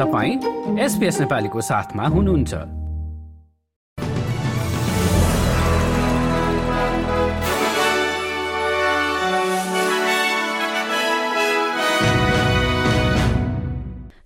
तपाईँ एसपिएस नेपालीको साथमा हुनुहुन्छ।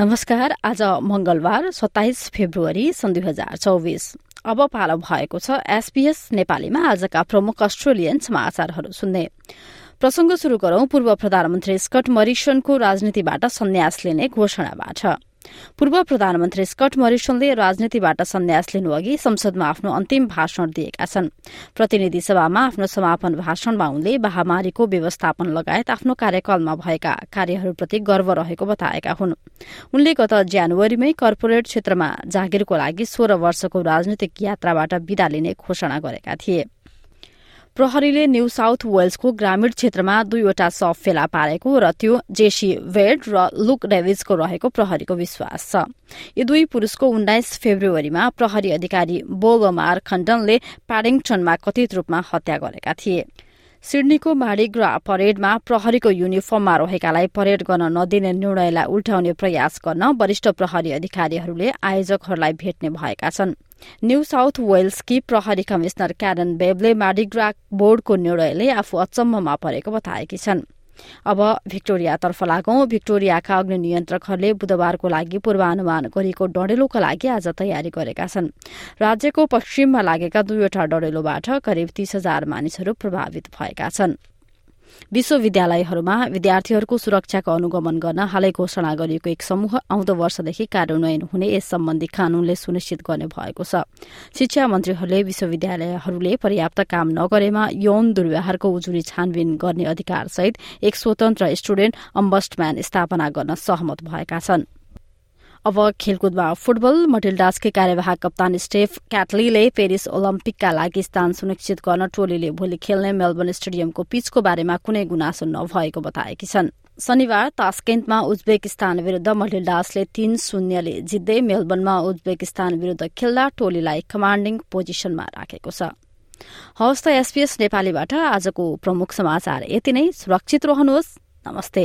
नमस्कार आज मंगलबार सत्ताइस फेब्रुअरी सन् दुई हजार चौबिस। अब पालो भएको छ एसपीएस नेपालीमा आजका प्रमुख अस्ट्रेलियन समाचारहरू सुन्ने। प्रसंग शुरू गरौं पूर्व प्रधानमन्त्री स्कट मरिसनको राजनीतिबाट सन्यास लिने घोषणाबाट। पूर्व प्रधानमन्त्री स्कट मरिसनले राजनीतिबाट सन्यास लिनु अघि संसदमा आफ्नो अन्तिम भाषण दिएका छन्। प्रतिनिधि सभामा आफ्नो समापन भाषणमा उनले महामारीको व्यवस्थापन लगायत आफ्नो कार्यकालमा भएका कार्यहरूप्रति गर्व रहेको बताएका हुन्। उनले गत जनवरीमै कर्पोरेट क्षेत्रमा जागिरको लागि सोह्र वर्षको राजनीतिक यात्राबाट विदा लिने घोषणा गरेका थिए। प्रहरीले न्यू साउथ वेल्सको ग्रामीण क्षेत्रमा दुईवटा शव फेला पारेको र त्यो जेसी वेड र लुक डेभिजको रहेको प्रहरीको विश्वास छ। यी दुई पुरूषको उन्नाइस फेब्रुअरीमा प्रहरी अधिकारी बोगमार खण्डनले प्याडिङटनमा कथित रूपमा हत्या गरेका थिए। सिडनीको माडिग्रा परेडमा प्रहरीको युनिफर्ममा रहेकालाई परेड गर्न नदिने निर्णयलाई उल्टाउने प्रयास गर्न वरिष्ठ प्रहरी अधिकारीहरूले आयोजकहरूलाई भेट्ने भएका छन्। न्यू साउथ वेल्सकी प्रहरी कमिश्नर क्यारन बेबले मार्डिग्रा बोर्डको निर्णयले आफू अचम्ममा परेको बताएकी छन्। अब भिक्टोरियातर्फ लागौं। भिक्टोरियाका अग्नि नियन्त्रकहरूले बुधबारको लागि पूर्वानुमान गरिएको डढेलोका लागि आज तयारी गरेका छन्। राज्यको पश्चिममा लागेका दुईवटा डढेलोबाट करिब तीस हजार मानिसहरू प्रभावित भएका छनृ। विश्वविद्यालयहरूमा विद्यार्थीहरूको सुरक्षाको अनुगमन गर्न हालै घोषणा गरिएको एक समूह आउँदो वर्षदेखि कार्यान्वयन हुने यस सम्बन्धी कानूनले सुनिश्चित गर्ने भएको छ। शिक्षा मन्त्रीहरूले विश्वविद्यालयहरूले पर्याप्त काम नगरेमा यौन दुर्व्यवहारको उजुरी छानबिन गर्ने अधिकार सहित एक स्वतन्त्र स्टुडेन्ट अम्बस्टम्यान स्थापना गर्न सहमत भएका छनृ। अब खेलकुदमा फुटबल मटिल्डासकै कार्यवाहक कप्तान स्टेफ क्याटलीले पेरिस ओलम्पिकका लागि स्थान सुनिश्चित गर्न टोलीले भोलि खेल्ने मेलबर्न स्टेडियमको पिचको बारेमा कुनै गुनासो नभएको बताएकी छन्। शनिबार तास्केन्टमा उज्बेकिस्तान विरूद्ध मटिल्डासले तीन शून्यले जित्दै मेलबर्नमा उज्बेकिस्तान विरूद्ध खेल्दा टोलीलाई कमाण्डिङ पोजिसनमा राखेको छ। हवस् त एसपीएस नेपालीबाट आजको प्रमुख समाचार यति नै। सुरक्षित रहनुहोस्। नमस्ते।